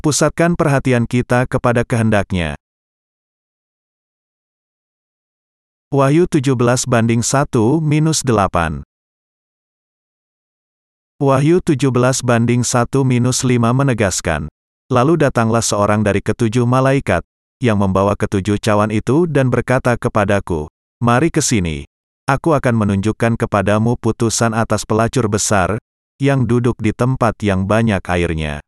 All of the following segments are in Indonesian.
Pusatkan perhatian kita kepada kehendaknya. Wahyu 17 banding 1 minus 8 Wahyu 17 banding 1 minus 5 menegaskan. Lalu datanglah seorang dari ketujuh malaikat, yang membawa ketujuh cawan itu dan berkata kepadaku, Mari ke sini. Aku akan menunjukkan kepadamu putusan atas pelacur besar, yang duduk di tempat yang banyak airnya.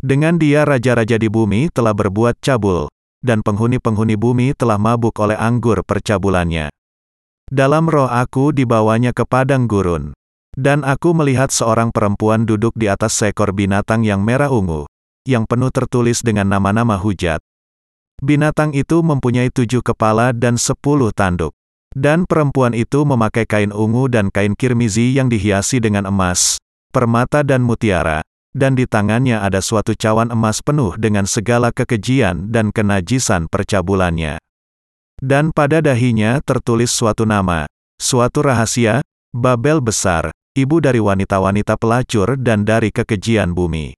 Dengan dia raja-raja di bumi telah berbuat cabul, dan penghuni-penghuni bumi telah mabuk oleh anggur percabulannya. Dalam roh aku dibawanya ke padang gurun. Dan aku melihat seorang perempuan duduk di atas seekor binatang yang merah ungu, yang penuh tertulis dengan nama-nama hujat. Binatang itu mempunyai tujuh kepala dan sepuluh tanduk. Dan perempuan itu memakai kain ungu dan kain kirmizi yang dihiasi dengan emas, permata dan mutiara, dan di tangannya ada suatu cawan emas penuh dengan segala kekejian dan kenajisan percabulannya. Dan pada dahinya tertulis suatu nama, suatu rahasia, Babel besar, ibu dari wanita-wanita pelacur dan dari kekejian bumi.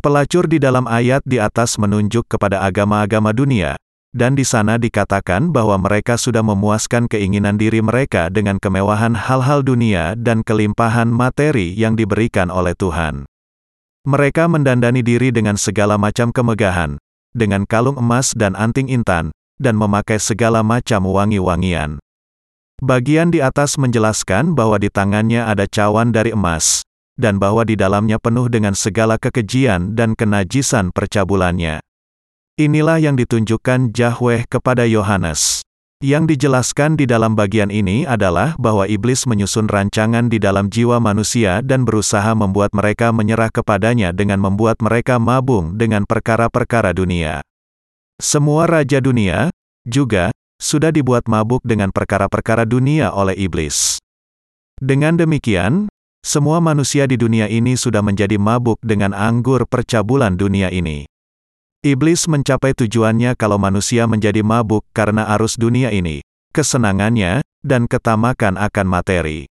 Pelacur di dalam ayat di atas menunjuk kepada agama-agama dunia, dan di sana dikatakan bahwa mereka sudah memuaskan keinginan diri mereka dengan kemewahan hal-hal dunia dan kelimpahan materi yang diberikan oleh Tuhan. Mereka mendandani diri dengan segala macam kemegahan, dengan kalung emas dan anting intan, dan memakai segala macam wangi-wangian. Bagian di atas menjelaskan bahwa di tangannya ada cawan dari emas, dan bahwa di dalamnya penuh dengan segala kekejian dan kenajisan percabulannya. Inilah yang ditunjukkan Yahweh kepada Yohanes. Yang dijelaskan di dalam bagian ini adalah bahwa iblis menyusun rancangan di dalam jiwa manusia dan berusaha membuat mereka menyerah kepadanya dengan membuat mereka mabung dengan perkara-perkara dunia. Semua raja dunia, juga, sudah dibuat mabuk dengan perkara-perkara dunia oleh iblis. Dengan demikian, semua manusia di dunia ini sudah menjadi mabuk dengan anggur percabulan dunia ini. Iblis mencapai tujuannya kalau manusia menjadi mabuk karena arus dunia ini, kesenangannya, dan ketamakan akan materi.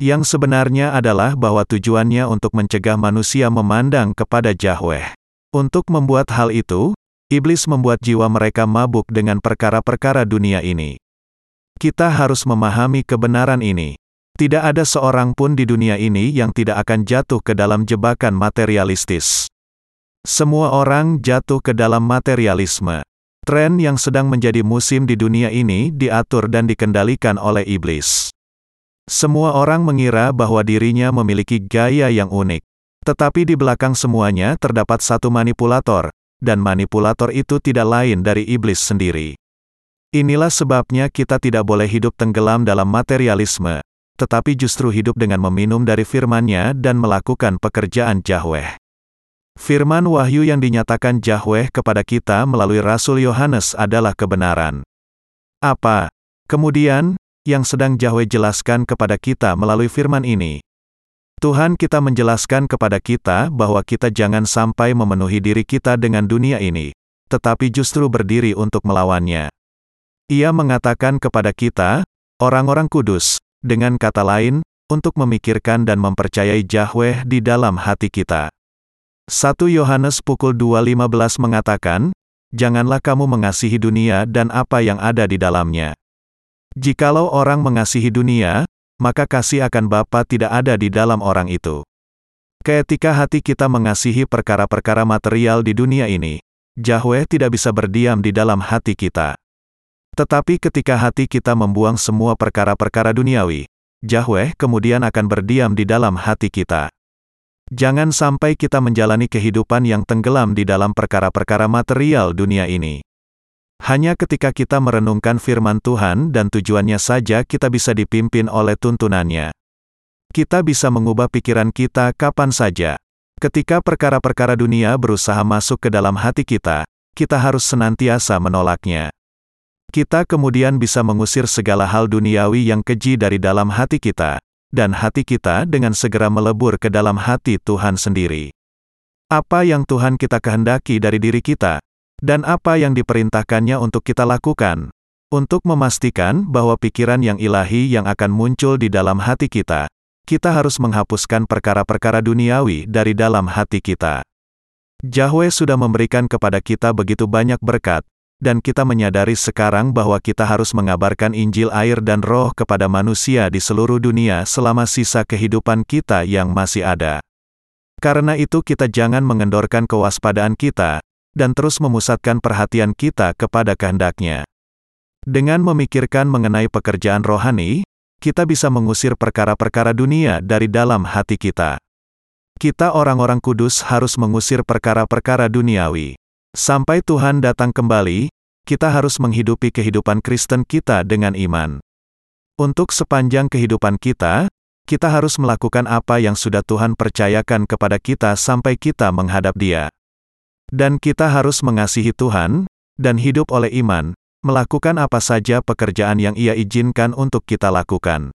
Yang sebenarnya adalah bahwa tujuannya untuk mencegah manusia memandang kepada Yahweh. Untuk membuat hal itu, Iblis membuat jiwa mereka mabuk dengan perkara-perkara dunia ini. Kita harus memahami kebenaran ini. Tidak ada seorang pun di dunia ini yang tidak akan jatuh ke dalam jebakan materialistis. Semua orang jatuh ke dalam materialisme. Tren yang sedang menjadi musim di dunia ini diatur dan dikendalikan oleh iblis. Semua orang mengira bahwa dirinya memiliki gaya yang unik. Tetapi di belakang semuanya terdapat satu manipulator, dan manipulator itu tidak lain dari iblis sendiri. Inilah sebabnya kita tidak boleh hidup tenggelam dalam materialisme, tetapi justru hidup dengan meminum dari firman-Nya dan melakukan pekerjaan Yahweh. Firman wahyu yang dinyatakan Yahweh kepada kita melalui Rasul Yohanes adalah kebenaran. Apa, kemudian, yang sedang Yahweh jelaskan kepada kita melalui firman ini? Tuhan kita menjelaskan kepada kita bahwa kita jangan sampai memenuhi diri kita dengan dunia ini, tetapi justru berdiri untuk melawannya. Ia mengatakan kepada kita, orang-orang kudus, dengan kata lain, untuk memikirkan dan mempercayai Yahweh di dalam hati kita. 1 Yohanes pukul 2.15 mengatakan, Janganlah kamu mengasihi dunia dan apa yang ada di dalamnya. Jikalau orang mengasihi dunia, maka kasih akan Bapa tidak ada di dalam orang itu. Ketika hati kita mengasihi perkara-perkara material di dunia ini, Yahweh tidak bisa berdiam di dalam hati kita. Tetapi ketika hati kita membuang semua perkara-perkara duniawi, Yahweh kemudian akan berdiam di dalam hati kita. Jangan sampai kita menjalani kehidupan yang tenggelam di dalam perkara-perkara material dunia ini. Hanya ketika kita merenungkan firman Tuhan dan tujuannya saja kita bisa dipimpin oleh tuntunannya. Kita bisa mengubah pikiran kita kapan saja. Ketika perkara-perkara dunia berusaha masuk ke dalam hati kita, kita harus senantiasa menolaknya. Kita kemudian bisa mengusir segala hal duniawi yang keji dari dalam hati kita, dan hati kita dengan segera melebur ke dalam hati Tuhan sendiri. Apa yang Tuhan kita kehendaki dari diri kita, dan apa yang diperintahkannya untuk kita lakukan. Untuk memastikan bahwa pikiran yang ilahi yang akan muncul di dalam hati kita, kita harus menghapuskan perkara-perkara duniawi dari dalam hati kita. Yahweh sudah memberikan kepada kita begitu banyak berkat, dan kita menyadari sekarang bahwa kita harus mengabarkan Injil air dan roh kepada manusia di seluruh dunia selama sisa kehidupan kita yang masih ada. Karena itu kita jangan mengendorkan kewaspadaan kita, dan terus memusatkan perhatian kita kepada kehendaknya. Dengan memikirkan mengenai pekerjaan rohani, kita bisa mengusir perkara-perkara dunia dari dalam hati kita. Kita orang-orang kudus harus mengusir perkara-perkara duniawi. Sampai Tuhan datang kembali, kita harus menghidupi kehidupan Kristen kita dengan iman. Untuk sepanjang kehidupan kita, kita harus melakukan apa yang sudah Tuhan percayakan kepada kita sampai kita menghadap Dia. Dan kita harus mengasihi Tuhan, dan hidup oleh iman, melakukan apa saja pekerjaan yang Ia izinkan untuk kita lakukan.